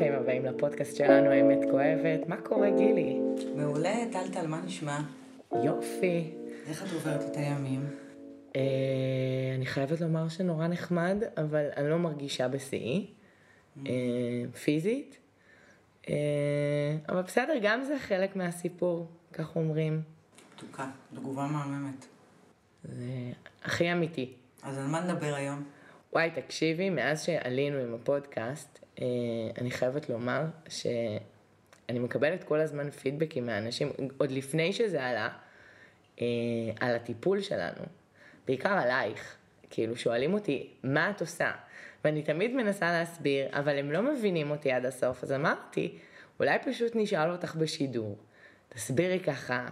ברוכים הבאים לפודקאסט שלנו, האמת כואבת. מה קורה, גילי? מעולה, טלטל, מה נשמע? יופי. איך את עוברת את הימים? אה, אני חייבת לומר שנורא נחמד, אבל אני לא מרגישה בשיאי, אה, פיזית. אה, אבל בסדר, גם זה חלק מהסיפור, כך אומרים. מתוקה, תגובה מהממת. זה הכי אמיתי. אז על מה נדבר היום? וואי, תקשיבי, מאז שעלינו עם הפודקאסט, אה, אני חייבת לומר שאני מקבלת כל הזמן פידבקים מהאנשים, עוד לפני שזה עלה, אה, על הטיפול שלנו, בעיקר עלייך. כאילו, שואלים אותי, מה את עושה? ואני תמיד מנסה להסביר, אבל הם לא מבינים אותי עד הסוף, אז אמרתי, אולי פשוט נשאל אותך בשידור, תסבירי ככה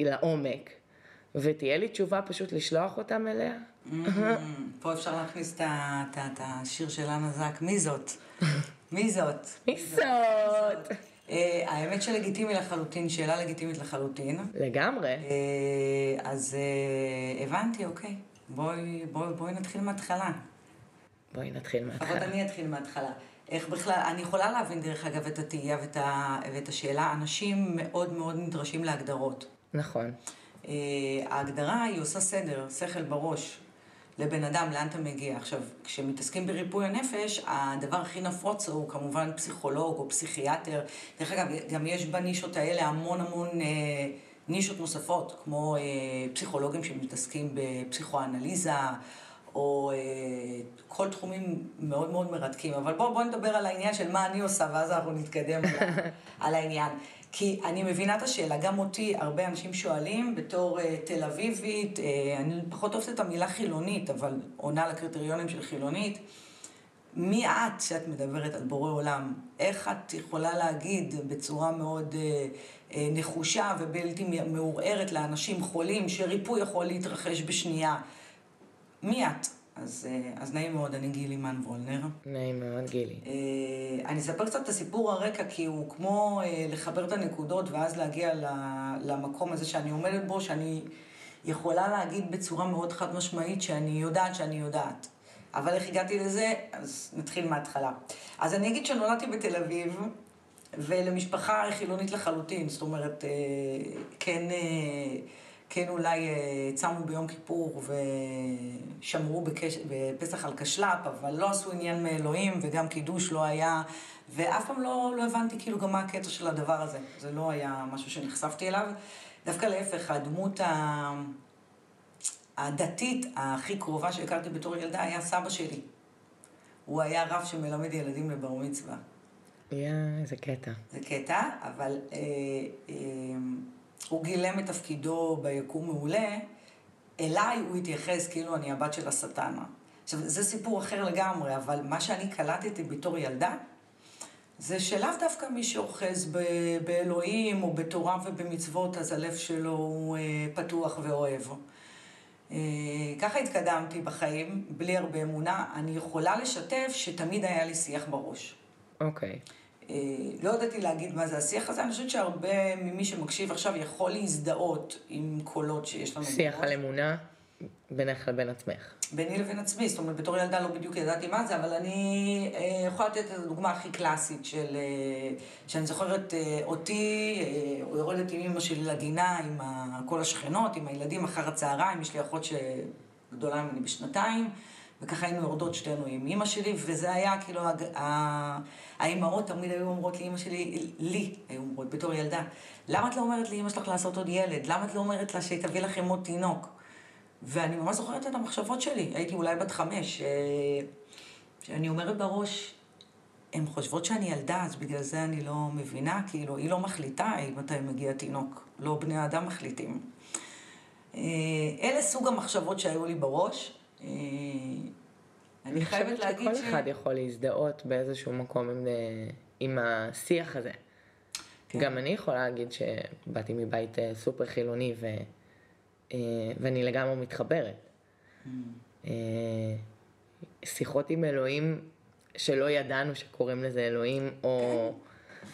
לעומק, ותהיה לי תשובה פשוט לשלוח אותם אליה. פה אפשר להכניס את השיר של אנה זק, מי זאת? מי זאת? מי זאת? אה, האמת שלגיטימי לחלוטין, שאלה לגיטימית לחלוטין. לגמרי. אה, אז אה, הבנתי, אוקיי. בואי נתחיל מההתחלה. בואי נתחיל לפחות מההתחלה. אני אתחיל מההתחלה. איך בכלל, אני יכולה להבין דרך אגב את התהייה ואת, ה, ואת השאלה, אנשים מאוד מאוד נדרשים להגדרות. נכון. ההגדרה היא עושה סדר, שכל בראש, לבן אדם, לאן אתה מגיע. עכשיו, כשמתעסקים בריפוי הנפש, הדבר הכי נפוץ הוא כמובן פסיכולוג או פסיכיאטר. דרך אגב, גם יש בנישות האלה המון המון אה, נישות נוספות, כמו אה, פסיכולוגים שמתעסקים בפסיכואנליזה, או אה, כל תחומים מאוד מאוד מרתקים. אבל בואו בוא נדבר על העניין של מה אני עושה, ואז אנחנו נתקדם על, על העניין. כי אני מבינה את השאלה, גם אותי הרבה אנשים שואלים, בתור uh, תל אביבית, uh, אני פחות אוהבת את המילה חילונית, אבל עונה לקריטריונים של חילונית. מי את שאת מדברת על בורא עולם? איך את יכולה להגיד בצורה מאוד uh, uh, נחושה ובלתי מעורערת לאנשים חולים שריפוי יכול להתרחש בשנייה? מי את? אז, uh, אז נעים מאוד, אני גילי מן וולנר. נעים מאוד, גילי. אה, אני אספר קצת את הסיפור הרקע, כי הוא כמו אה, לחבר את הנקודות ואז להגיע למקום הזה שאני עומדת בו, שאני יכולה להגיד בצורה מאוד חד משמעית שאני יודעת שאני יודעת. אבל איך הגעתי לזה? אז נתחיל מההתחלה. אז אני אגיד שנולדתי בתל אביב, ולמשפחה חילונית לחלוטין, זאת אומרת, אה, כן, אה, כן אולי אה, צמו ביום כיפור ושמרו בקש... בפסח על קשל"פ, אבל לא עשו עניין מאלוהים וגם קידוש לא היה, ואף פעם לא, לא הבנתי כאילו גם מה הקטע של הדבר הזה. זה לא היה משהו שנחשפתי אליו. דווקא להפך, הדמות ה... הדתית הכי קרובה שהכרתי בתור ילדה היה סבא שלי. הוא היה רב שמלמד ילדים לבר מצווה. יא, איזה קטע. זה קטע, אבל אה, אה, הוא גילם את תפקידו ביקום מעולה, אליי הוא התייחס כאילו אני הבת של השטן. עכשיו, זה סיפור אחר לגמרי, אבל מה שאני קלטתי בתור ילדה, זה שלאו דווקא מי שאוחז ב- באלוהים או בתורה ובמצוות, אז הלב שלו הוא אה, פתוח ואוהב. אה, ככה התקדמתי בחיים, בלי הרבה אמונה. אני יכולה לשתף שתמיד היה לי שיח בראש. אוקיי. אה, לא ידעתי להגיד מה זה השיח הזה, אני חושבת שהרבה ממי שמקשיב עכשיו יכול להזדהות עם קולות שיש לנו שיח. על אמונה בינך לבין עצמך. ביני לבין עצמי, זאת אומרת, בתור ילדה לא בדיוק ידעתי מה זה, אבל אני אה, יכולה לתת את הדוגמה הכי קלאסית של... אה, שאני זוכרת אה, אותי, אה, יורדת עם אמא שלי לגינה, עם ה, כל השכנות, עם הילדים אחר הצהריים, יש לי אחות שגדולה ממני בשנתיים, וככה היינו יורדות שתינו עם אמא שלי, וזה היה כאילו, הג- ה- האימהות תמיד היו אומרות לאמא שלי, לי היו אומרות בתור ילדה, למה את לא אומרת לאמא שלך לעשות עוד ילד? למה את לא אומרת לה שהיא תביא לכם עוד תינוק? ואני ממש זוכרת את המחשבות שלי, הייתי אולי בת חמש, ש... שאני אומרת בראש, הן חושבות שאני ילדה, אז בגלל זה אני לא מבינה, כאילו, היא לא מחליטה מתי מגיע תינוק, לא בני האדם מחליטים. אה, אלה סוג המחשבות שהיו לי בראש. אני חייבת להגיד אני חושבת שכל אחד יכול להזדהות באיזשהו מקום עם, אה, עם השיח הזה. כן. גם אני יכולה להגיד שבאתי מבית אה, סופר חילוני ו, אה, ואני לגמרי מתחברת. Mm. שיחות עם אלוהים שלא ידענו שקוראים לזה אלוהים, או...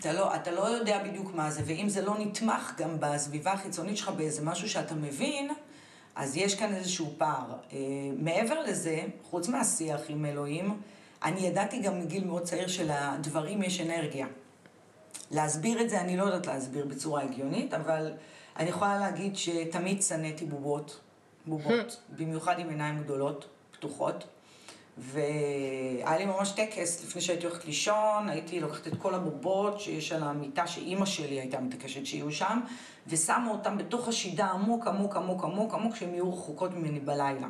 אתה לא, אתה לא יודע בדיוק מה זה, ואם זה לא נתמך גם בסביבה החיצונית שלך באיזה משהו שאתה מבין, אז יש כאן איזשהו פער. אה, מעבר לזה, חוץ מהשיח עם אלוהים, אני ידעתי גם מגיל מאוד צעיר שלדברים יש אנרגיה. להסביר את זה, אני לא יודעת להסביר בצורה הגיונית, אבל אני יכולה להגיד שתמיד שנאתי בובות, בובות, במיוחד עם עיניים גדולות, פתוחות. והיה לי ממש טקס לפני שהייתי הולכת לישון, הייתי לוקחת את כל הבובות שיש על המיטה שאימא שלי הייתה מתעקשת שיהיו שם, ושמה אותם בתוך השידה עמוק, עמוק, עמוק, עמוק, עמוק, שהן יהיו רחוקות ממני בלילה.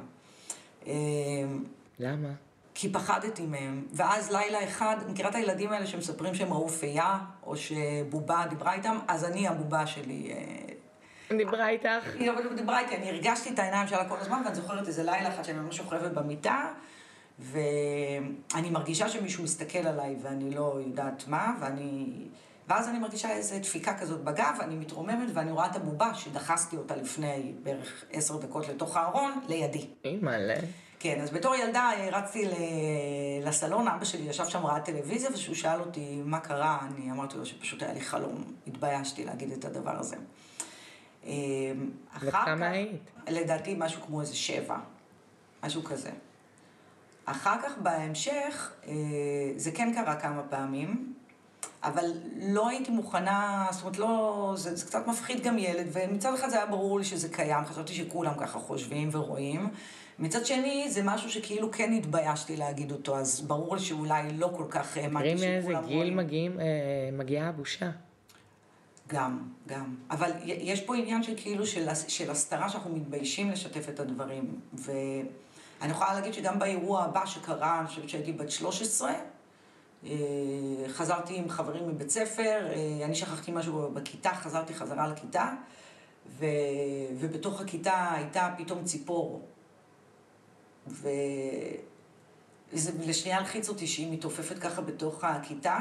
למה? כי פחדתי מהם. ואז לילה אחד, מכירה את הילדים האלה שמספרים שהם ראו פייה, או שבובה דיברה איתם? אז אני, הבובה שלי... אה, דיברה איתך? היא לא דיברה איתי, אני הרגשתי את העיניים שלה כל הזמן, ואני זוכרת איזה לילה אחד שאני ממש שוכבת במיטה, ואני מרגישה שמישהו מסתכל עליי ואני לא יודעת מה, ואני... ואז אני מרגישה איזו דפיקה כזאת בגב, אני מתרוממת ואני רואה את הבובה שדחסתי אותה לפני בערך עשר דקות לתוך הארון, לידי. אימא'לה. כן, אז בתור ילדה רצתי לסלון, אבא שלי ישב שם, ראה טלוויזיה, וכשהוא שאל אותי מה קרה, אני אמרתי לו שפשוט היה לי חלום, התביישתי להגיד את הדבר הזה. אה, וכמה היית? לדעתי משהו כמו איזה שבע, משהו כזה. אחר כך בהמשך, אה, זה כן קרה כמה פעמים, אבל לא הייתי מוכנה, זאת אומרת, לא, זה, זה קצת מפחיד גם ילד, ומצד אחד זה היה ברור לי שזה קיים, חשבתי שכולם ככה חושבים ורואים. מצד שני, זה משהו שכאילו כן התביישתי להגיד אותו, אז ברור לי שאולי לא כל כך האמנתי שכולם רואים. תראי מאיזה גיל מגיעים, אה, מגיעה הבושה. גם, גם. אבל יש פה עניין של כאילו של, של הסתרה שאנחנו מתביישים לשתף את הדברים. ואני יכולה להגיד שגם באירוע הבא שקרה, אני חושבת שהייתי בת 13, אה, חזרתי עם חברים מבית ספר, אה, אני שכחתי משהו בכיתה, חזרתי חזרה לכיתה, ו... ובתוך הכיתה הייתה פתאום ציפור. וזה לשנייה הלחיץ אותי שהיא מתעופפת ככה בתוך הכיתה,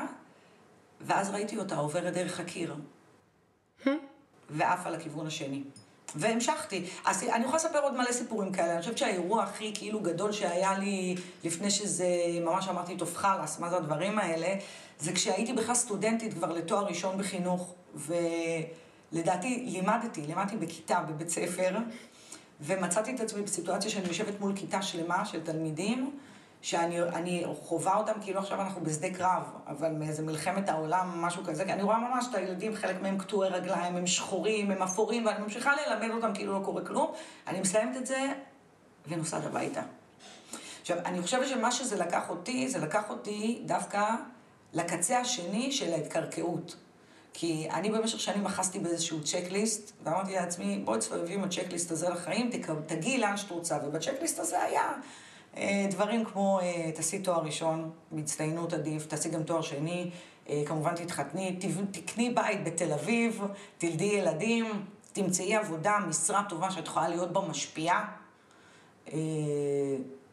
ואז ראיתי אותה עוברת דרך הקיר, ועפה לכיוון השני. והמשכתי. אז אני יכולה לספר עוד מלא סיפורים כאלה. אני חושבת שהאירוע הכי כאילו גדול שהיה לי לפני שזה, ממש אמרתי, טוב חלאס, מה זה הדברים האלה, זה כשהייתי בכלל סטודנטית כבר לתואר ראשון בחינוך, ולדעתי לימדתי, לימדתי בכיתה בבית ספר, ומצאתי את עצמי בסיטואציה שאני יושבת מול כיתה שלמה של תלמידים, שאני חווה אותם כאילו עכשיו אנחנו בשדה קרב, אבל מאיזה מלחמת העולם, משהו כזה, כי אני רואה ממש את הילדים, חלק מהם קטועי רגליים, הם שחורים, הם אפורים, ואני ממשיכה ללמד אותם כאילו לא קורה כלום. אני מסיימת את זה ונוסעת הביתה. עכשיו, אני חושבת שמה שזה לקח אותי, זה לקח אותי דווקא לקצה השני של ההתקרקעות. כי אני במשך שנים אחזתי באיזשהו צ'קליסט, ואמרתי לעצמי, בואי תסתובבי עם הצ'קליסט הזה לחיים, תגיעי לאן שאת רוצה. ובצ'קליסט הזה היה דברים כמו, אה, תעשי תואר ראשון, בהצטיינות עדיף, תעשי גם תואר שני, אה, כמובן תתחתני, תקני בית בתל אביב, תלדי ילדים, תמצאי עבודה, משרה טובה שאת יכולה להיות בה משפיעה.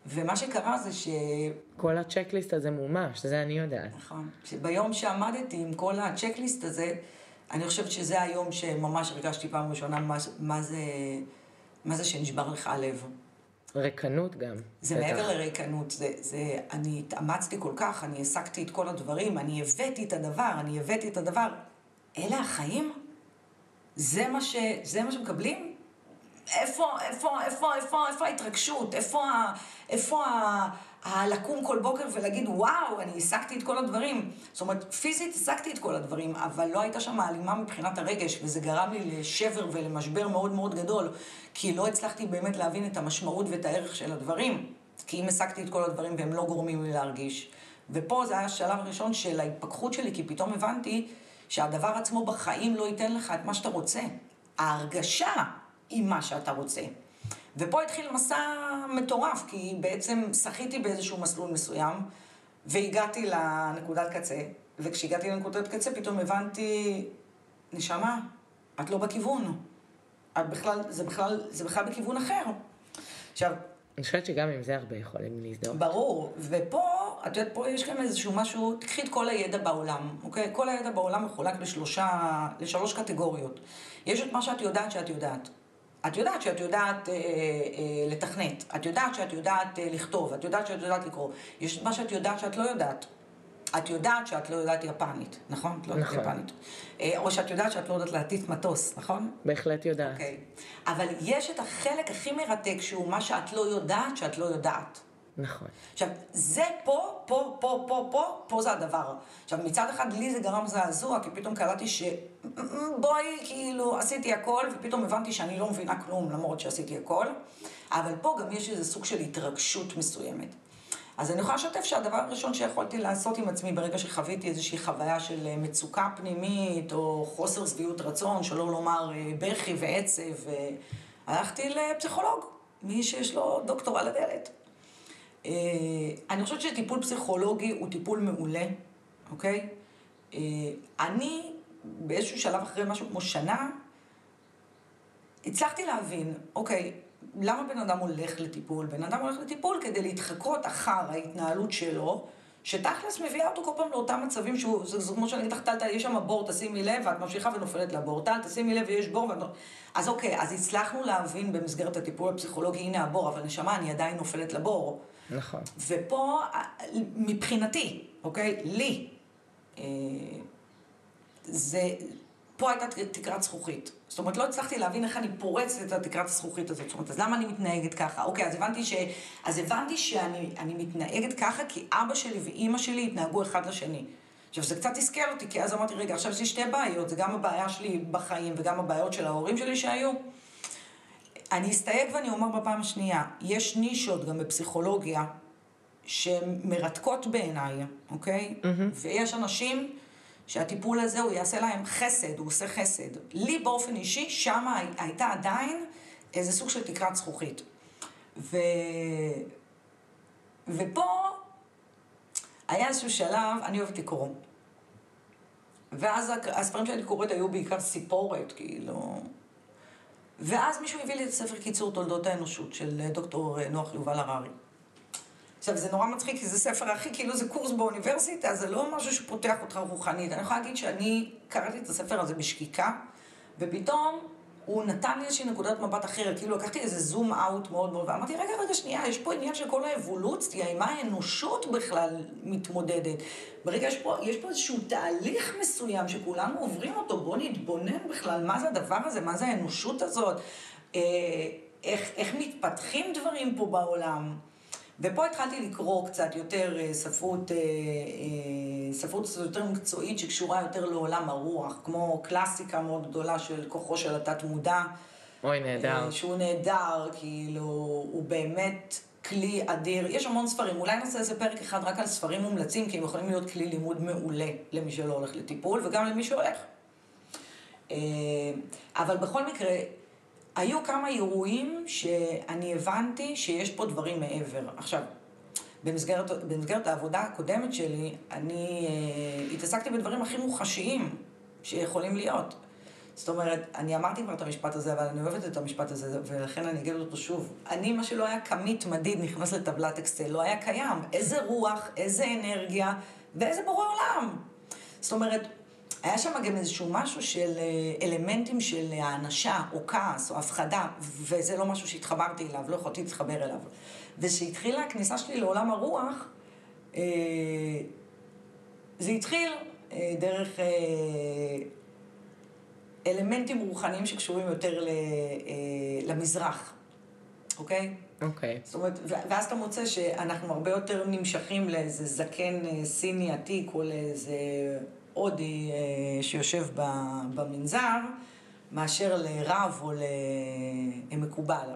ומה שקרה זה ש... כל הצ'קליסט הזה מומש, זה אני יודעת. נכון. שביום שעמדתי עם כל הצ'קליסט הזה, אני חושבת שזה היום שממש הרגשתי פעם ראשונה מה, מה, זה, מה זה שנשבר לך הלב. ריקנות גם. זה בטח. מעבר לריקנות, זה, זה, אני התאמצתי כל כך, אני העסקתי את כל הדברים, אני הבאתי את הדבר, אני הבאתי את הדבר. אלה החיים? זה מה, ש, זה מה שמקבלים? איפה, איפה, איפה, איפה, איפה ההתרגשות? איפה, איפה הלקום כל בוקר ולהגיד, וואו, אני השגתי את כל הדברים. זאת אומרת, פיזית השגתי את כל הדברים, אבל לא הייתה שם הלימה מבחינת הרגש, וזה גרם לי לשבר ולמשבר מאוד מאוד גדול, כי לא הצלחתי באמת להבין את המשמעות ואת הערך של הדברים. כי אם השגתי את כל הדברים והם לא גורמים לי להרגיש. ופה זה היה השלב הראשון של ההתפכחות שלי, כי פתאום הבנתי שהדבר עצמו בחיים לא ייתן לך את מה שאתה רוצה. ההרגשה עם מה שאתה רוצה. ופה התחיל מסע מטורף, כי בעצם שחיתי באיזשהו מסלול מסוים, והגעתי לנקודת קצה, וכשהגעתי לנקודת קצה פתאום הבנתי, נשמה, את לא בכיוון. את בכלל, זה בכלל, זה בכלל בכיוון אחר. עכשיו... אני חושבת שגם עם זה הרבה יכולים להזדהות. ברור, ופה, את יודעת, פה יש גם איזשהו משהו, תקחי את כל הידע בעולם, אוקיי? כל הידע בעולם מחולק לשלושה, לשלוש קטגוריות. יש את מה שאת יודעת שאת יודעת. את יודעת שאת יודעת אה, אה, לתכנת, את יודעת שאת יודעת אה, לכתוב, את יודעת שאת יודעת לקרוא. יש מה שאת יודעת שאת לא יודעת. את יודעת שאת לא יודעת יפנית, נכון? את לא יודעת נכון. יפנית. אה, או שאת יודעת שאת לא יודעת להטיס מטוס, נכון? בהחלט יודעת. אוקיי. אבל יש את החלק הכי מרתק, שהוא מה שאת לא יודעת שאת לא יודעת. נכון. עכשיו, זה פה, פה, פה, פה, פה, פה זה הדבר. עכשיו, מצד אחד לי זה גרם זעזוע, כי פתאום קלטתי ש... בואי, כאילו, עשיתי הכל, ופתאום הבנתי שאני לא מבינה כלום, למרות שעשיתי הכל. אבל פה גם יש איזה סוג של התרגשות מסוימת. אז אני יכולה לשתף שהדבר הראשון שיכולתי לעשות עם עצמי ברגע שחוויתי איזושהי חוויה של אה, מצוקה פנימית, או חוסר שביעות רצון, שלא לומר אה, בכי ועצב, אה, הלכתי לפסיכולוג, מי שיש לו דוקטור על הדלת. אני חושבת שטיפול פסיכולוגי הוא טיפול מעולה, אוקיי? אני באיזשהו שלב אחרי משהו כמו שנה, הצלחתי להבין, אוקיי, למה בן אדם הולך לטיפול? בן אדם הולך לטיפול כדי להתחקות אחר ההתנהלות שלו, שתכלס מביאה אותו כל פעם לאותם מצבים שהוא, זה, זה כמו שאני אגיד לך, יש שם בור, תשימי לב, ואת ממשיכה ונופלת לבור. טל, תשימי לב, ויש בור, ואת... אז אוקיי, אז הצלחנו להבין במסגרת הטיפול הפסיכולוגי, הנה הבור, אבל נשמה, אני עדיין נופלת לבור. נכון. ופה, מבחינתי, אוקיי, לי, אה, זה, פה הייתה תקרת זכוכית. זאת אומרת, לא הצלחתי להבין איך אני פורצת את התקרת הזכוכית הזאת. זאת אומרת, אז למה אני מתנהגת ככה? אוקיי, אז הבנתי, ש... אז הבנתי שאני מתנהגת ככה כי אבא שלי ואימא שלי התנהגו אחד לשני. עכשיו, זה קצת תסכל אותי, כי אז אמרתי, רגע, עכשיו יש לי שתי בעיות, זה גם הבעיה שלי בחיים וגם הבעיות של ההורים שלי שהיו. אני אסתייג ואני אומר בפעם השנייה, יש נישות גם בפסיכולוגיה שהן מרתקות בעיניי, אוקיי? Mm-hmm. ויש אנשים שהטיפול הזה הוא יעשה להם חסד, הוא עושה חסד. לי באופן אישי, שם הייתה עדיין איזה סוג של תקרת זכוכית. ו... ופה היה איזשהו שלב, אני אוהבת לקרוא. ואז הספרים שאני קוראת היו בעיקר סיפורת, כאילו... ואז מישהו הביא לי את הספר קיצור תולדות האנושות של דוקטור נוח יובל הררי. עכשיו, זה נורא מצחיק, כי זה ספר הכי, כאילו זה קורס באוניברסיטה, זה לא משהו שפותח אותך רוחנית. אני יכולה להגיד שאני קראתי את הספר הזה בשקיקה, ופתאום הוא נתן לי איזושהי נקודת מבט אחרת, כאילו לקחתי איזה זום אאוט מאוד מאוד, ואמרתי, רגע, רגע, שנייה, יש פה עניין של כל האבולוציה, עם מה האנושות בכלל מתמודדת. ברגע, יש פה, יש פה איזשהו תהליך מסוים שכולנו עוברים אותו, בואו נתבונן בכלל, מה זה הדבר הזה, מה זה האנושות הזאת, אה, איך, איך מתפתחים דברים פה בעולם. ופה התחלתי לקרוא קצת יותר אה, ספרות, אה, אה, ספרות יותר מקצועית שקשורה יותר לעולם הרוח, כמו קלאסיקה מאוד גדולה של כוחו של התת-מודע. אוי, נהדר. שהוא נהדר, כאילו, הוא באמת כלי אדיר. יש המון ספרים, אולי נעשה איזה פרק אחד רק על ספרים מומלצים, כי הם יכולים להיות כלי לימוד מעולה למי שלא הולך לטיפול, וגם למי שהולך. אבל בכל מקרה, היו כמה אירועים שאני הבנתי שיש פה דברים מעבר. עכשיו, במסגרת, במסגרת העבודה הקודמת שלי, אני אה, התעסקתי בדברים הכי מוחשיים שיכולים להיות. זאת אומרת, אני אמרתי כבר את המשפט הזה, אבל אני אוהבת את המשפט הזה, ולכן אני אגיד אותו שוב. אני, מה שלא היה כמית מדיד נכנס לטבלת אקסל, לא היה קיים. איזה רוח, איזה אנרגיה, ואיזה בורא עולם. זאת אומרת, היה שם גם איזשהו משהו של אה, אלמנטים של האנשה, או כעס, או הפחדה, וזה לא משהו שהתחברתי אליו, לא יכולתי להתחבר אליו. וכשהתחילה הכניסה שלי לעולם הרוח, אה, זה התחיל אה, דרך אלמנטים רוחניים שקשורים יותר למזרח, אוקיי? אוקיי. זאת אומרת, ואז אתה מוצא שאנחנו הרבה יותר נמשכים לאיזה זקן סיני עתיק, או לאיזה... הודי אה, שיושב במנזר, מאשר לרב או למקובל.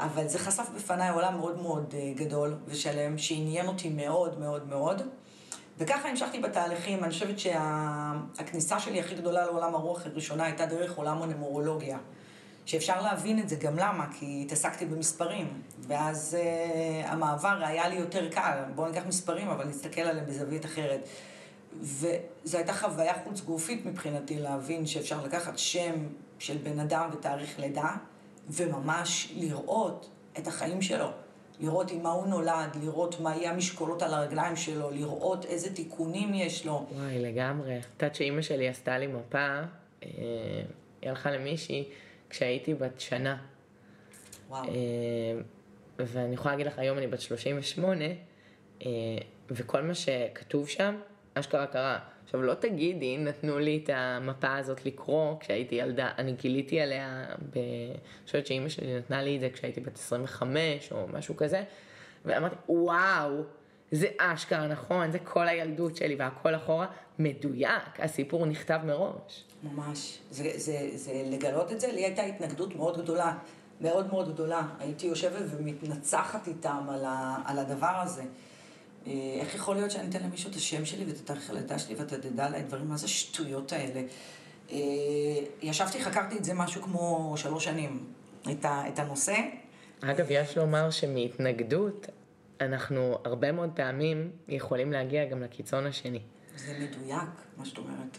אבל זה חשף בפניי עולם מאוד מאוד אה, גדול ושלם, שעניין אותי מאוד מאוד מאוד. וככה המשכתי בתהליכים. אני חושבת שהכניסה שלי הכי גדולה לעולם הרוח הראשונה הייתה דרך עולם הנמורולוגיה. שאפשר להבין את זה גם למה, כי התעסקתי במספרים. ואז uh, המעבר היה לי יותר קל. בואו ניקח מספרים, אבל נסתכל עליהם בזווית אחרת. וזו הייתה חוויה חוץ גופית מבחינתי להבין שאפשר לקחת שם של בן אדם ותאריך לידה, וממש לראות את החיים שלו. לראות עם מה הוא נולד, לראות מה יהיה המשקולות על הרגליים שלו, לראות איזה תיקונים יש לו. וואי, לגמרי. את יודעת שאימא שלי עשתה לי מפה, אה, היא הלכה למישהי כשהייתי בת שנה. וואו. אה, ואני יכולה להגיד לך, היום אני בת 38, אה, וכל מה שכתוב שם, אשכרה קרה. עכשיו, לא תגידי, נתנו לי את המפה הזאת לקרוא כשהייתי ילדה, אני גיליתי עליה, ב... אני חושבת שאימא שלי נתנה לי את זה כשהייתי בת 25 או משהו כזה, ואמרתי, וואו, זה אשכרה נכון, זה כל הילדות שלי והכל אחורה, מדויק, הסיפור נכתב מראש. ממש. זה, זה, זה לגלות את זה, לי הייתה התנגדות מאוד גדולה, מאוד מאוד גדולה. הייתי יושבת ומתנצחת איתם על, ה, על הדבר הזה. אה, איך יכול להיות שאני אתן למישהו את השם שלי ואת התאריך הלידה שלי ואתה תדע עליי דברים, מה זה השטויות האלה? אה, ישבתי, חקרתי את זה משהו כמו שלוש שנים, את, הנושא. אגב, יש לומר שמהתנגדות, אנחנו הרבה מאוד פעמים יכולים להגיע גם לקיצון השני. זה מדויק, מה שאת אומרת.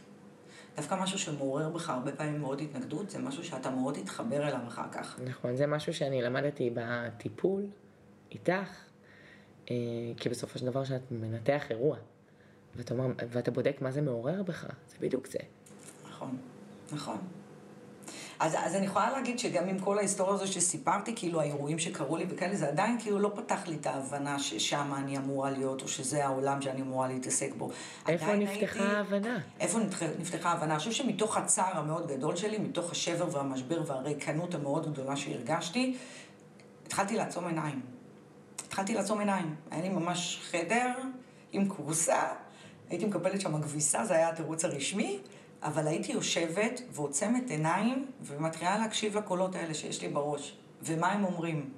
דווקא משהו שמעורר בך הרבה פעמים מאוד התנגדות, זה משהו שאתה מאוד תתחבר אליו אחר כך. נכון, זה משהו שאני למדתי בטיפול איתך, כי בסופו של דבר כשאת מנתח אירוע, ואתה, אומר, ואתה בודק מה זה מעורר בך, זה בדיוק זה. נכון, נכון. אז, אז אני יכולה להגיד שגם עם כל ההיסטוריה הזו שסיפרתי, כאילו האירועים שקרו לי וכאלה, זה עדיין כאילו לא פתח לי את ההבנה ששם אני אמורה להיות, או שזה העולם שאני אמורה להתעסק בו. איפה נפתחה הייתי... ההבנה? איפה נפתחה ההבנה? אני חושב שמתוך הצער המאוד גדול שלי, מתוך השבר והמשבר והריקנות המאוד גדולה שהרגשתי, התחלתי לעצום עיניים. התחלתי לעצום עיניים. היה לי ממש חדר עם כורסה, הייתי מקבלת שם כביסה, זה היה התירוץ הרשמי. אבל הייתי יושבת ועוצמת עיניים ומתחילה להקשיב לקולות האלה שיש לי בראש, ומה הם אומרים.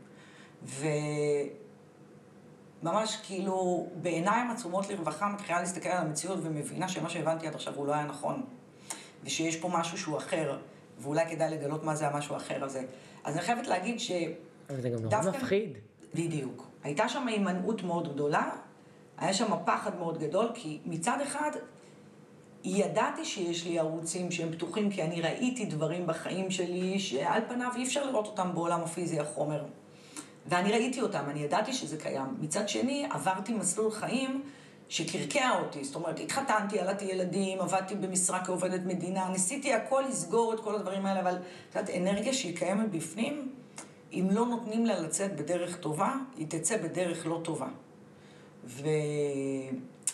וממש כאילו בעיניים עצומות לרווחה מתחילה להסתכל על המציאות ומבינה שמה שהבנתי עד עכשיו הוא לא היה נכון. ושיש פה משהו שהוא אחר, ואולי כדאי לגלות מה זה המשהו האחר הזה. אז אני חייבת להגיד ש... אבל זה גם נורא מפחיד. בדיוק. הייתה שם הימנעות מאוד גדולה, היה שם פחד מאוד גדול, כי מצד אחד ידעתי שיש לי ערוצים שהם פתוחים, כי אני ראיתי דברים בחיים שלי שעל פניו אי אפשר לראות אותם בעולם הפיזי החומר. ואני ראיתי אותם, אני ידעתי שזה קיים. מצד שני, עברתי מסלול חיים שקרקע אותי. זאת אומרת, התחתנתי, ילדתי ילדים, עבדתי במשרה כעובדת מדינה, ניסיתי הכל לסגור את כל הדברים האלה, אבל את יודעת, אנרגיה שהיא קיימת בפנים, אם לא נותנים לה לצאת בדרך טובה, היא תצא בדרך לא טובה.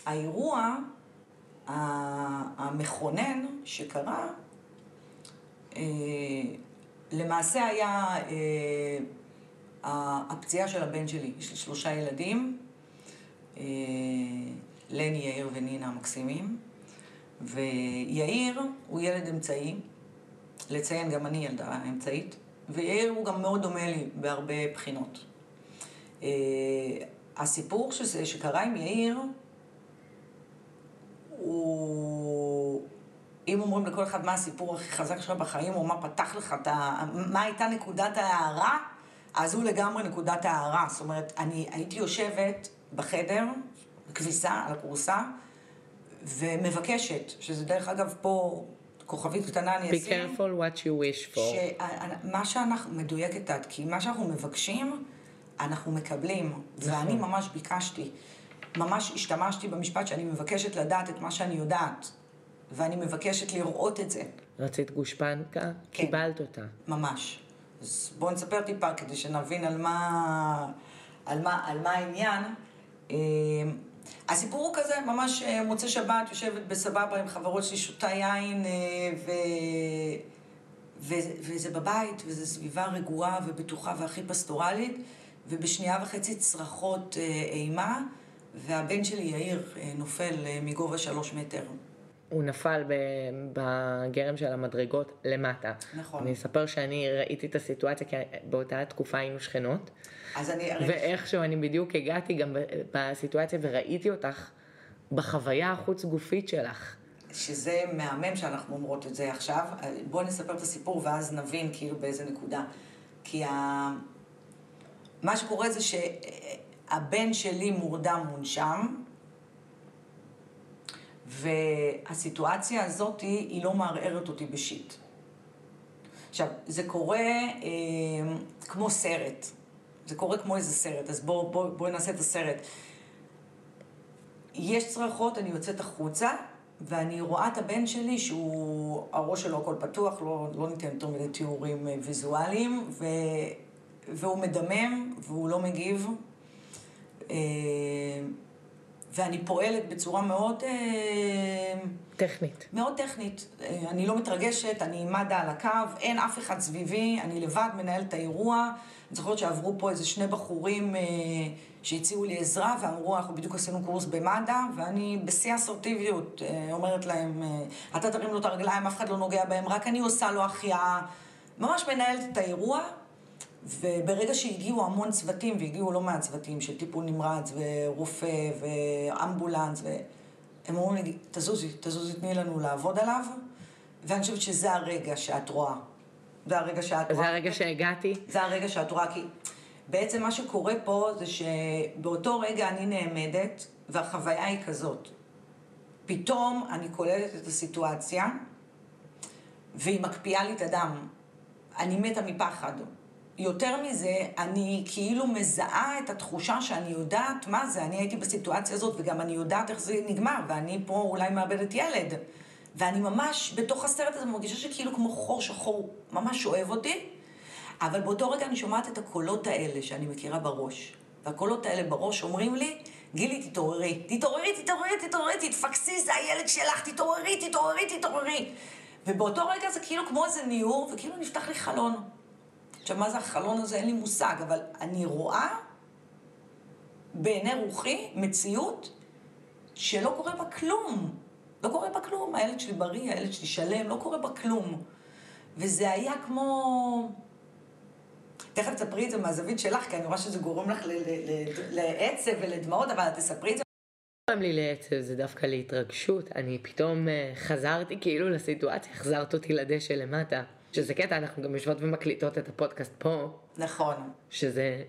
והאירוע... המכונן שקרה, אה, למעשה היה אה, הפציעה של הבן שלי. יש לי שלושה ילדים, אה, לני, יאיר ונינה המקסימים, ויאיר הוא ילד אמצעי, לציין גם אני ילדה אמצעית, ויאיר הוא גם מאוד דומה לי בהרבה בחינות. הסיפור שזה, שקרה עם יאיר, הוא... אם אומרים לכל אחד מה הסיפור הכי חזק שלך בחיים, או מה פתח לך את ה... מה הייתה נקודת ההערה, אז הוא לגמרי נקודת ההערה. זאת אומרת, אני הייתי יושבת בחדר, בכביסה, על הכורסה, ומבקשת, שזה דרך אגב פה כוכבית קטנה אני אשים. Be careful what you wish for. שמה שאנחנו, מדויקת את, כי מה שאנחנו מבקשים, אנחנו מקבלים. נכון. ואני ממש ביקשתי. ממש השתמשתי במשפט שאני מבקשת לדעת את מה שאני יודעת, ואני מבקשת לראות את זה. רצית גושפנקה? כן. קיבלת אותה. ממש. אז בואו נספר טיפה כדי שנבין על מה, על מה, על מה העניין. אה, הסיפור הוא כזה, ממש אה, מוצא שבת, יושבת בסבבה עם חברות שלי, שותה יין, אה, ו... ו... וזה בבית, וזו סביבה רגועה ובטוחה והכי פסטורלית, ובשנייה וחצי צרחות אימה. והבן שלי, יאיר, אה, נופל אה, מגובה שלוש מטר. הוא נפל בגרם של המדרגות למטה. נכון. אני אספר שאני ראיתי את הסיטואציה, כי באותה תקופה היינו שכנות. אז אני... ואיכשהו אני בדיוק הגעתי גם בסיטואציה וראיתי אותך בחוויה החוץ גופית שלך. שזה מהמם שאנחנו אומרות את זה עכשיו. בואו נספר את הסיפור ואז נבין כאילו באיזה נקודה. כי ה... מה שקורה זה ש... הבן שלי מורדם מונשם, והסיטואציה הזאת היא לא מערערת אותי בשיט. עכשיו, זה קורה אה, כמו סרט. זה קורה כמו איזה סרט, אז בואו בוא, בוא נעשה את הסרט. יש צרחות, אני יוצאת החוצה, ואני רואה את הבן שלי שהוא, הראש שלו הכל פתוח, לא, לא ניתן יותר מדי תיאורים אה, ויזואליים, ו, והוא מדמם, והוא לא מגיב, אה, ואני פועלת בצורה מאוד... אה, טכנית. מאוד טכנית. אה, אני לא מתרגשת, אני מד"א על הקו, אין אף אחד סביבי, אני לבד מנהלת את האירוע. אני זוכרת שעברו פה איזה שני בחורים שהציעו לי עזרה ואמרו, אנחנו בדיוק עשינו קורס במד"א, ואני בשיא האסרטיביות אה, אומרת להם, אה, אתה תרים לו את הרגליים, אף אחד לא נוגע בהם, רק אני עושה לו החייאה. ממש מנהלת את האירוע, וברגע שהגיעו המון צוותים, והגיעו לא מעט צוותים של טיפול נמרץ, ורופא, ואמבולנס, והם אמרו לי, תזוזי, תזוזי, תני לנו לעבוד עליו, ואני חושבת שזה הרגע שאת רואה. זה הרגע שאת רואה. זה הרגע שהגעתי? זה הרגע שאת רואה, כי בעצם מה שקורה פה זה שבאותו רגע אני נעמדת, והחוויה היא כזאת. פתאום אני כוללת את הסיטואציה, והיא מקפיאה לי את הדם. אני מתה מפחד. יותר מזה, אני כאילו מזהה את התחושה שאני יודעת מה זה, אני הייתי בסיטואציה הזאת וגם אני יודעת איך זה נגמר, ואני פה אולי מאבדת ילד. ואני ממש בתוך הסרט הזה מרגישה שכאילו כמו חור שחור ממש אוהב אותי, אבל באותו רגע אני שומעת את הקולות האלה שאני מכירה בראש. והקולות האלה בראש אומרים לי, גילי, תתעוררי, תתעוררי, תתעוררי, תתעוררי, תתפקסי, זה הילד שלך, תתעוררי, תתעוררי, תתעוררי. ובאותו רגע זה כאילו כמו איזה ניעור, וכאילו נפתח לי חלון. עכשיו, מה זה החלון הזה? אין לי מושג, אבל אני רואה בעיני רוחי מציאות שלא קורה בה כלום. לא קורה בה כלום. הילד שלי בריא, הילד שלי שלם, לא קורה בה כלום. וזה היה כמו... תכף תספרי את זה מהזווית שלך, כי אני רואה שזה גורם לך לעצב ולדמעות, אבל תספרי את זה. לי לעצב, זה דווקא להתרגשות. אני פתאום אה, חזרתי כאילו לסיטואציה, החזרת אותי לדשא למטה. שזה קטע, אנחנו גם יושבות ומקליטות את הפודקאסט פה. נכון. שזה...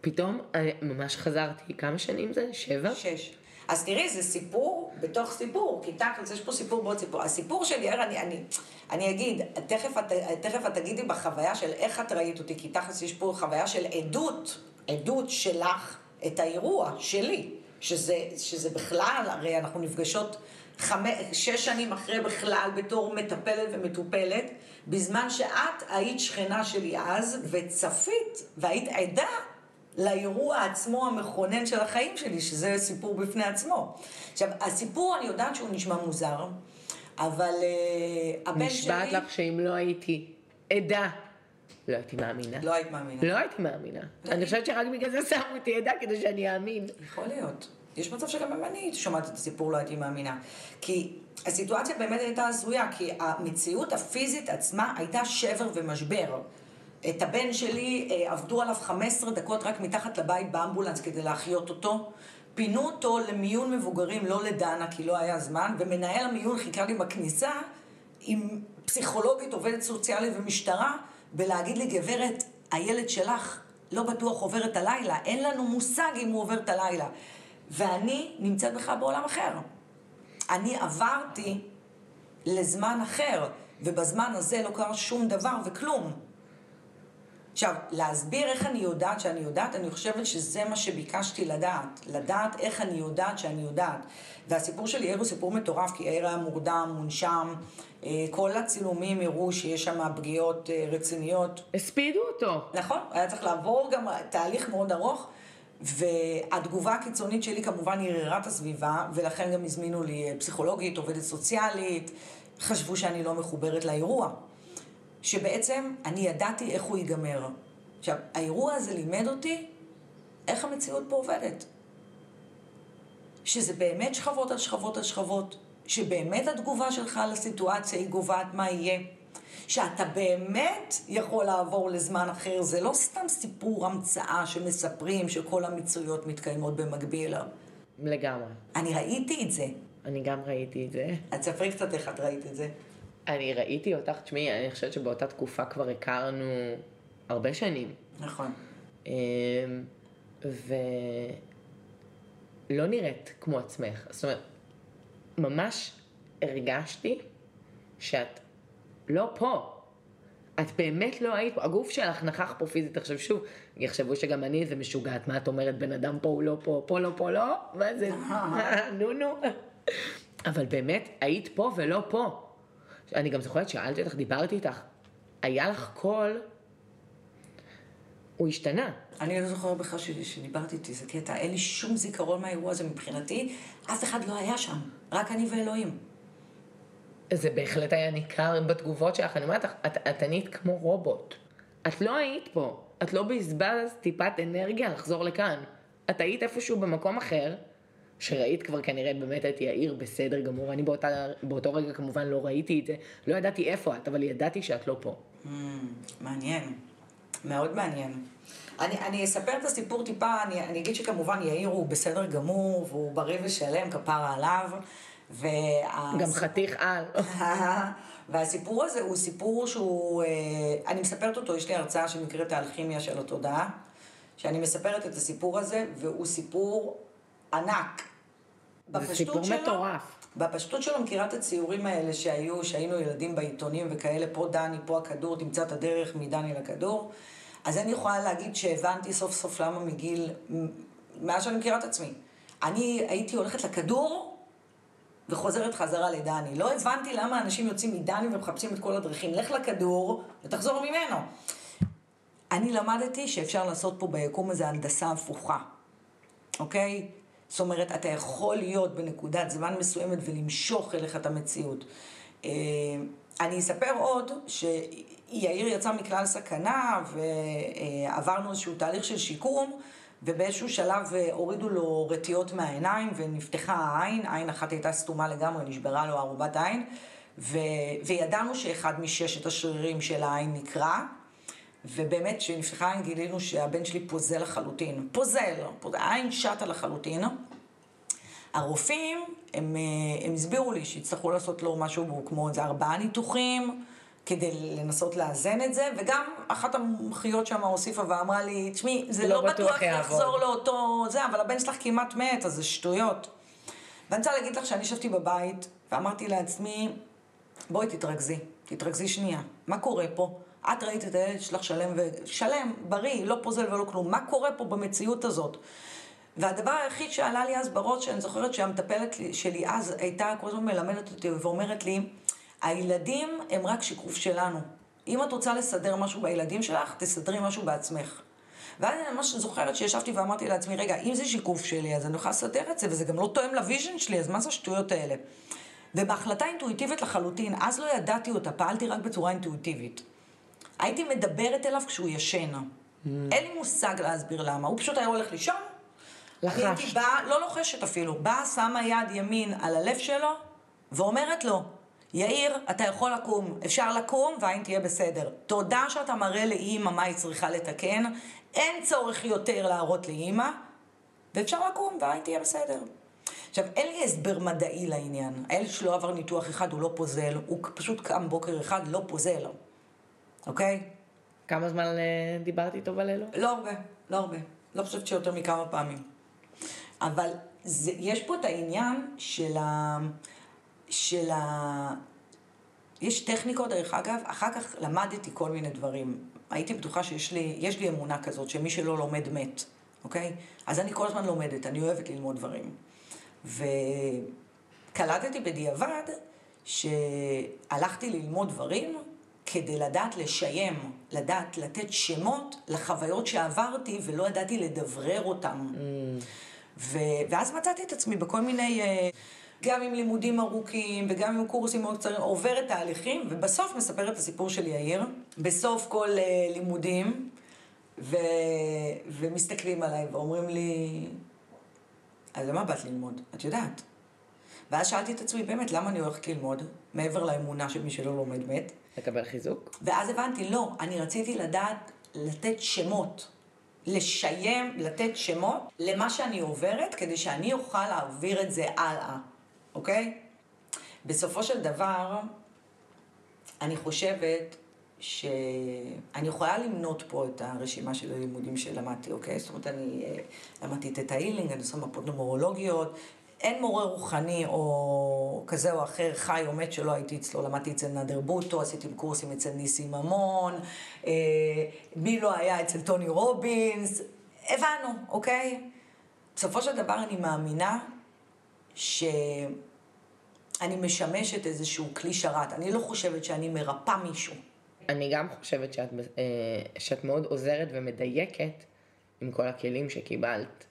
פתאום אני ממש חזרתי, כמה שנים זה? שבע? שש. אז תראי, זה סיפור בתוך סיפור, כי תכלס, יש פה סיפור בעוד סיפור. הסיפור שלי, אני, אני, אני אגיד, תכף את, תכף את תגידי בחוויה של איך את ראית אותי, כי תכלס יש פה חוויה של עדות, עדות שלך את האירוע שלי, שזה, שזה בכלל, הרי אנחנו נפגשות חמש, שש שנים אחרי בכלל בתור מטפלת ומטופלת, בזמן שאת היית שכנה שלי אז, וצפית, והיית עדה לאירוע עצמו המכונן של החיים שלי, שזה סיפור בפני עצמו. עכשיו, הסיפור, אני יודעת שהוא נשמע מוזר, אבל uh, הבן שלי... נשבעת לך שאם לא הייתי עדה, לא הייתי מאמינה. לא היית מאמינה. לא הייתי מאמינה. לא אני חושבת שרק בגלל זה שמו אותי עדה, כדי שאני אאמין. יכול להיות. יש מצב שגם אם אני שומעת את הסיפור לא הייתי מאמינה. כי הסיטואציה באמת הייתה הזויה, כי המציאות הפיזית עצמה הייתה שבר ומשבר. את הבן שלי אה, עבדו עליו 15 דקות רק מתחת לבית באמבולנס כדי להחיות אותו. פינו אותו למיון מבוגרים, לא לדנה, כי לא היה זמן, ומנהל המיון חיכה לי בכניסה עם פסיכולוגית, עובדת סוציאלית ומשטרה, ולהגיד לי, גברת, הילד שלך לא בטוח עובר את הלילה, אין לנו מושג אם הוא עובר את הלילה. ואני נמצאת בכלל בעולם אחר. אני עברתי לזמן אחר, ובזמן הזה לא קרה שום דבר וכלום. עכשיו, להסביר איך אני יודעת שאני יודעת, אני חושבת שזה מה שביקשתי לדעת. לדעת איך אני יודעת שאני יודעת. והסיפור של יאיר הוא סיפור מטורף, כי יאיר היה מורדם, מונשם. אה, כל הצילומים הראו שיש שם פגיעות אה, רציניות. הספידו אותו. נכון, היה צריך לעבור גם תהליך מאוד ארוך. והתגובה הקיצונית שלי כמובן ערערה את הסביבה, ולכן גם הזמינו לי אה, פסיכולוגית, עובדת סוציאלית, חשבו שאני לא מחוברת לאירוע. שבעצם אני ידעתי איך הוא ייגמר. עכשיו, האירוע הזה לימד אותי איך המציאות פה עובדת. שזה באמת שכבות על שכבות על שכבות, שבאמת התגובה שלך לסיטואציה היא גובעת מה יהיה. שאתה באמת יכול לעבור לזמן אחר, זה לא סתם סיפור המצאה שמספרים שכל המצויות מתקיימות במקביל. לגמרי. אני ראיתי את זה. אני גם ראיתי את זה. אז ספרי קצת איך את ראית את זה. אני ראיתי אותך, תשמעי, אני חושבת שבאותה תקופה כבר הכרנו הרבה שנים. נכון. אמ, ולא נראית כמו עצמך. זאת אומרת, ממש הרגשתי שאת לא פה. את באמת לא היית פה, הגוף שלך נכח פה פיזית, עכשיו שוב, יחשבו שגם אני איזה משוגעת, מה את אומרת, בן אדם פה הוא לא פה, פה לא פה לא, מה זה, נו נו. אבל באמת, היית פה ולא פה. אני גם זוכרת, שאלתי אותך, דיברתי איתך, היה לך קול, הוא השתנה. אני לא זוכרת בכלל שדיברתי איתי, זה קטע, אין לי שום זיכרון מהאירוע הזה מבחינתי, אף אחד לא היה שם, רק אני ואלוהים. זה בהחלט היה ניכר בתגובות שלך, אני אומרת לך, את, את ענית כמו רובוט. את לא היית פה, את לא בזבז טיפת אנרגיה לחזור לכאן. את היית איפשהו במקום אחר, שראית כבר כנראה באמת את יאיר בסדר גמור, אני באותה, באותו רגע כמובן לא ראיתי את זה, לא ידעתי איפה את, אבל ידעתי שאת לא פה. Mm, מעניין, מאוד מעניין. אני, אני אספר את הסיפור טיפה, אני, אני אגיד שכמובן יאיר הוא בסדר גמור, והוא בריא ושלם, כפרה עליו. וה... גם חתיך על. והסיפור הזה הוא סיפור שהוא, אה, אני מספרת אותו, יש לי הרצאה שנקראת האלכימיה של התודעה, שאני מספרת את הסיפור הזה, והוא סיפור ענק. זה סיפור שלו, מטורף. בפשטות שלו מכירה את הציורים האלה שהיו, שהיינו ילדים בעיתונים וכאלה, פה דני, פה הכדור, תמצא את הדרך מדני לכדור. אז אני יכולה להגיד שהבנתי סוף סוף למה מגיל, מאז שאני מכירה את עצמי. אני הייתי הולכת לכדור וחוזרת חזרה לדני. לא הבנתי למה אנשים יוצאים מדני ומחפשים את כל הדרכים. לך לכדור ותחזור ממנו. אני למדתי שאפשר לעשות פה ביקום הזה הנדסה הפוכה, אוקיי? זאת אומרת, אתה יכול להיות בנקודת זמן מסוימת ולמשוך אליך את המציאות. אה, אני אספר עוד שיאיר יצא מכלל סכנה ועברנו איזשהו תהליך של שיקום ובאיזשהו שלב אה, הורידו לו רטיות מהעיניים ונפתחה העין, עין אחת הייתה סתומה לגמרי, נשברה לו ערובת עין ו... וידענו שאחד מששת השרירים של העין נקרע ובאמת כשנפתחה העין גילינו שהבן שלי פוזל לחלוטין, פוזל, פוזל העין שטה לחלוטין. הרופאים, הם, אה, הם הסבירו לי שיצטרכו לעשות לו משהו כמו איזה ארבעה ניתוחים כדי לנסות לאזן את זה, וגם אחת המומחיות שם הוסיפה ואמרה לי, תשמעי, זה לא, לא בטוח לחזור לאותו זה, אבל הבן שלך כמעט מת, אז זה שטויות. ואני רוצה להגיד לך שאני ישבתי בבית ואמרתי לעצמי, בואי תתרכזי, תתרכזי שנייה, מה קורה פה? את ראית את הילד שלך שלם, ו... שלם, בריא, לא פוזל ולא כלום, מה קורה פה במציאות הזאת? והדבר היחיד שעלה לי אז בראש, שאני זוכרת שהמטפלת שלי אז הייתה כל הזמן מלמדת אותי ואומרת לי, הילדים הם רק שיקוף שלנו. אם את רוצה לסדר משהו בילדים שלך, תסדרי משהו בעצמך. ואז אני ממש זוכרת שישבתי ואמרתי לעצמי, רגע, אם זה שיקוף שלי, אז אני יכולה לסדר את זה, וזה גם לא תואם ל vision שלי, אז מה זה השטויות האלה? ובהחלטה אינטואיטיבית לחלוטין, אז לא ידעתי אותה, פעלתי רק בצורה אינטואיטיבית. הייתי מדברת אליו כשהוא ישן. Mm. אין לי מושג להסביר למה, הוא פשוט היה הולך לישון, לחש. אני הייתי באה, לא לוחשת אפילו, באה, שמה יד ימין על הלב שלו, ואומרת לו, יאיר, אתה יכול לקום, אפשר לקום והעין תהיה בסדר. תודה שאתה מראה לאימא מה היא צריכה לתקן, אין צורך יותר להראות לאימא, ואפשר לקום והעין תהיה בסדר. עכשיו, אין לי הסבר מדעי לעניין. הילד שלא עבר ניתוח אחד, הוא לא פוזל, הוא פשוט קם בוקר אחד, לא פוזל, אוקיי? כמה זמן אה, דיברת איתו בלילה? לא הרבה, לא הרבה. לא חושבת שיותר מכמה פעמים. אבל זה, יש פה את העניין של ה... של ה... יש טכניקות, דרך אגב, אחר כך למדתי כל מיני דברים. הייתי בטוחה שיש לי, יש לי אמונה כזאת, שמי שלא לומד מת, אוקיי? אז אני כל הזמן לומדת, אני אוהבת ללמוד דברים. וקלטתי בדיעבד שהלכתי ללמוד דברים כדי לדעת לשיים, לדעת לתת שמות לחוויות שעברתי ולא ידעתי לדברר אותם. Mm. ו... ואז מצאתי את עצמי בכל מיני, אה, גם עם לימודים ארוכים וגם עם קורסים מאוד קצרים, עוברת תהליכים, ובסוף מספרת את הסיפור של יאיר, בסוף כל אה, לימודים, ו... ומסתכלים עליי ואומרים לי, אז למה באת ללמוד? את יודעת. ואז שאלתי את עצמי, באמת, למה אני הולכת ללמוד, מעבר לאמונה של מי שלא לומד מת? לקבל חיזוק? ואז הבנתי, לא, אני רציתי לדעת, לתת שמות. לשיים, לתת שמות למה שאני עוברת, כדי שאני אוכל להעביר את זה הלאה, אוקיי? בסופו של דבר, אני חושבת שאני יכולה למנות פה את הרשימה של הלימודים שלמדתי, אוקיי? זאת אומרת, אני אה, למדתי את ההילינג, אני עושה מפות נומרולוגיות, אין מורה רוחני או כזה או אחר, חי או מת שלא הייתי אצלו, למדתי אצל נדר בוטו, עשיתי קורסים אצל ניסים ממון, אה, מי לא היה אצל טוני רובינס, הבנו, אוקיי? בסופו של דבר אני מאמינה שאני משמשת איזשהו כלי שרת, אני לא חושבת שאני מרפא מישהו. אני גם חושבת שאת, אה, שאת מאוד עוזרת ומדייקת עם כל הכלים שקיבלת.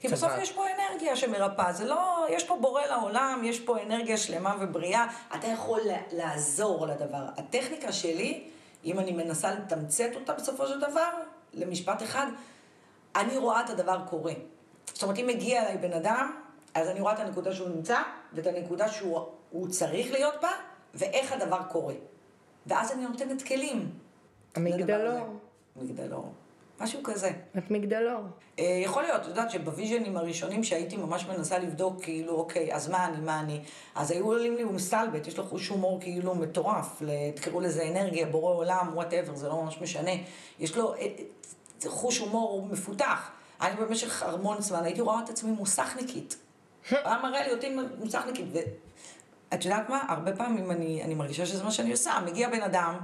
כי בסוף יש פה אנרגיה שמרפאה, זה לא, יש פה בורא לעולם, יש פה אנרגיה שלמה ובריאה, אתה יכול לעזור לדבר. הטכניקה שלי, אם אני מנסה לתמצת אותה בסופו של דבר, למשפט אחד, אני רואה את הדבר קורה. זאת אומרת, אם מגיע אליי בן אדם, אז אני רואה את הנקודה שהוא נמצא, ואת הנקודה שהוא צריך להיות בה, ואיך הדבר קורה. ואז אני נותנת כלים. המגדלור. מגדלור. משהו כזה. את מגדלור. אה, יכול להיות, את יודעת שבוויז'נים הראשונים שהייתי ממש מנסה לבדוק, כאילו, אוקיי, אז מה אני, מה אני? אז היו עולים לי, הוא מסתלבט, יש לו חוש הומור כאילו מטורף, תקראו לזה אנרגיה, בורא עולם, whatever, זה לא ממש משנה. יש לו אה, אה, חוש הומור מפותח. אני במשך המון זמן הייתי רואה את עצמי מוסכניקית. היה מראה לי אותי מוסכניקית. ואת יודעת מה? הרבה פעמים אני, אני מרגישה שזה מה שאני עושה. מגיע בן אדם,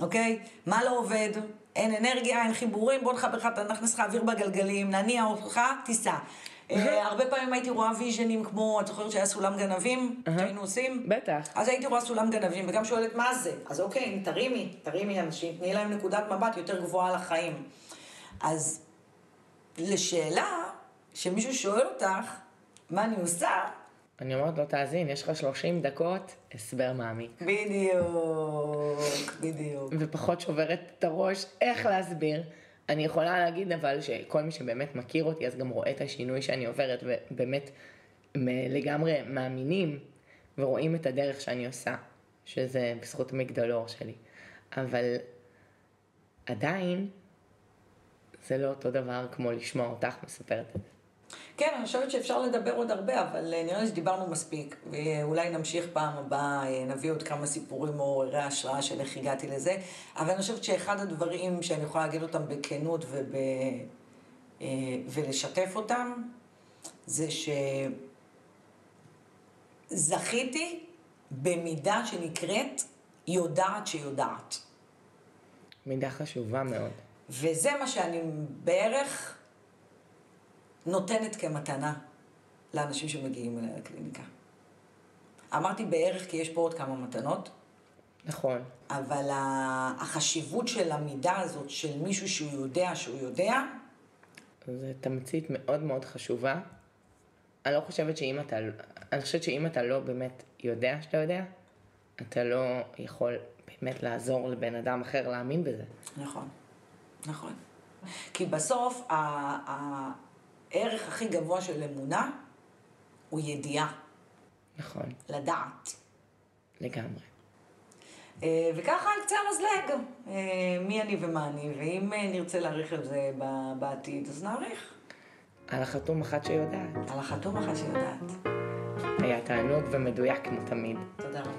אוקיי? מה לא עובד? אין אנרגיה, אין חיבורים, בוא נחבר לך, נכניס לך אוויר בגלגלים, נניע אותך, תיסע. אה, הרבה פעמים הייתי רואה ויז'נים כמו, את זוכרת שהיה סולם גנבים, שהיינו עושים? בטח. אז הייתי רואה סולם גנבים, וגם שואלת מה זה. אז אוקיי, תרימי, תרימי אנשים, תני להם נקודת מבט יותר גבוהה לחיים. אז לשאלה שמישהו שואל אותך, מה אני עושה? אני אומרת לו, תאזין, יש לך 30 דקות הסבר מעמיק. בדיוק, בדיוק. ופחות שוברת את הראש איך להסביר. אני יכולה להגיד אבל שכל מי שבאמת מכיר אותי, אז גם רואה את השינוי שאני עוברת, ובאמת לגמרי מאמינים ורואים את הדרך שאני עושה, שזה בזכות המגדלור שלי. אבל עדיין, זה לא אותו דבר כמו לשמוע אותך מספרת את זה. כן, אני חושבת שאפשר לדבר עוד הרבה, אבל אה, נראה לי שדיברנו מספיק, ואולי נמשיך פעם הבאה, אה, נביא עוד כמה סיפורים מעוררי השראה של איך הגעתי לזה, אבל אני חושבת שאחד הדברים שאני יכולה להגיד אותם בכנות וב... אה, ולשתף אותם, זה שזכיתי במידה שנקראת יודעת שיודעת. מידה חשובה מאוד. וזה מה שאני בערך נותנת כמתנה לאנשים שמגיעים אליי לקליניקה. אמרתי בערך כי יש פה עוד כמה מתנות. נכון. אבל החשיבות של המידה הזאת של מישהו שהוא יודע שהוא יודע... זו תמצית מאוד מאוד חשובה. אני לא חושבת שאם אתה, אני חושבת שאם אתה לא באמת יודע שאתה יודע, אתה לא יכול באמת לעזור לבן אדם אחר להאמין בזה. נכון, נכון. כי בסוף, הערך הכי גבוה של אמונה הוא ידיעה. נכון. לדעת. לגמרי. אה, וככה על קצה המזלג, אה, מי אני ומה אני, ואם אה, נרצה להעריך על זה בעתיד, אז נעריך. על החתום אחת שיודעת. על החתום אחת שיודעת. היה תענוג ומדויק כמו תמיד. תודה רבה.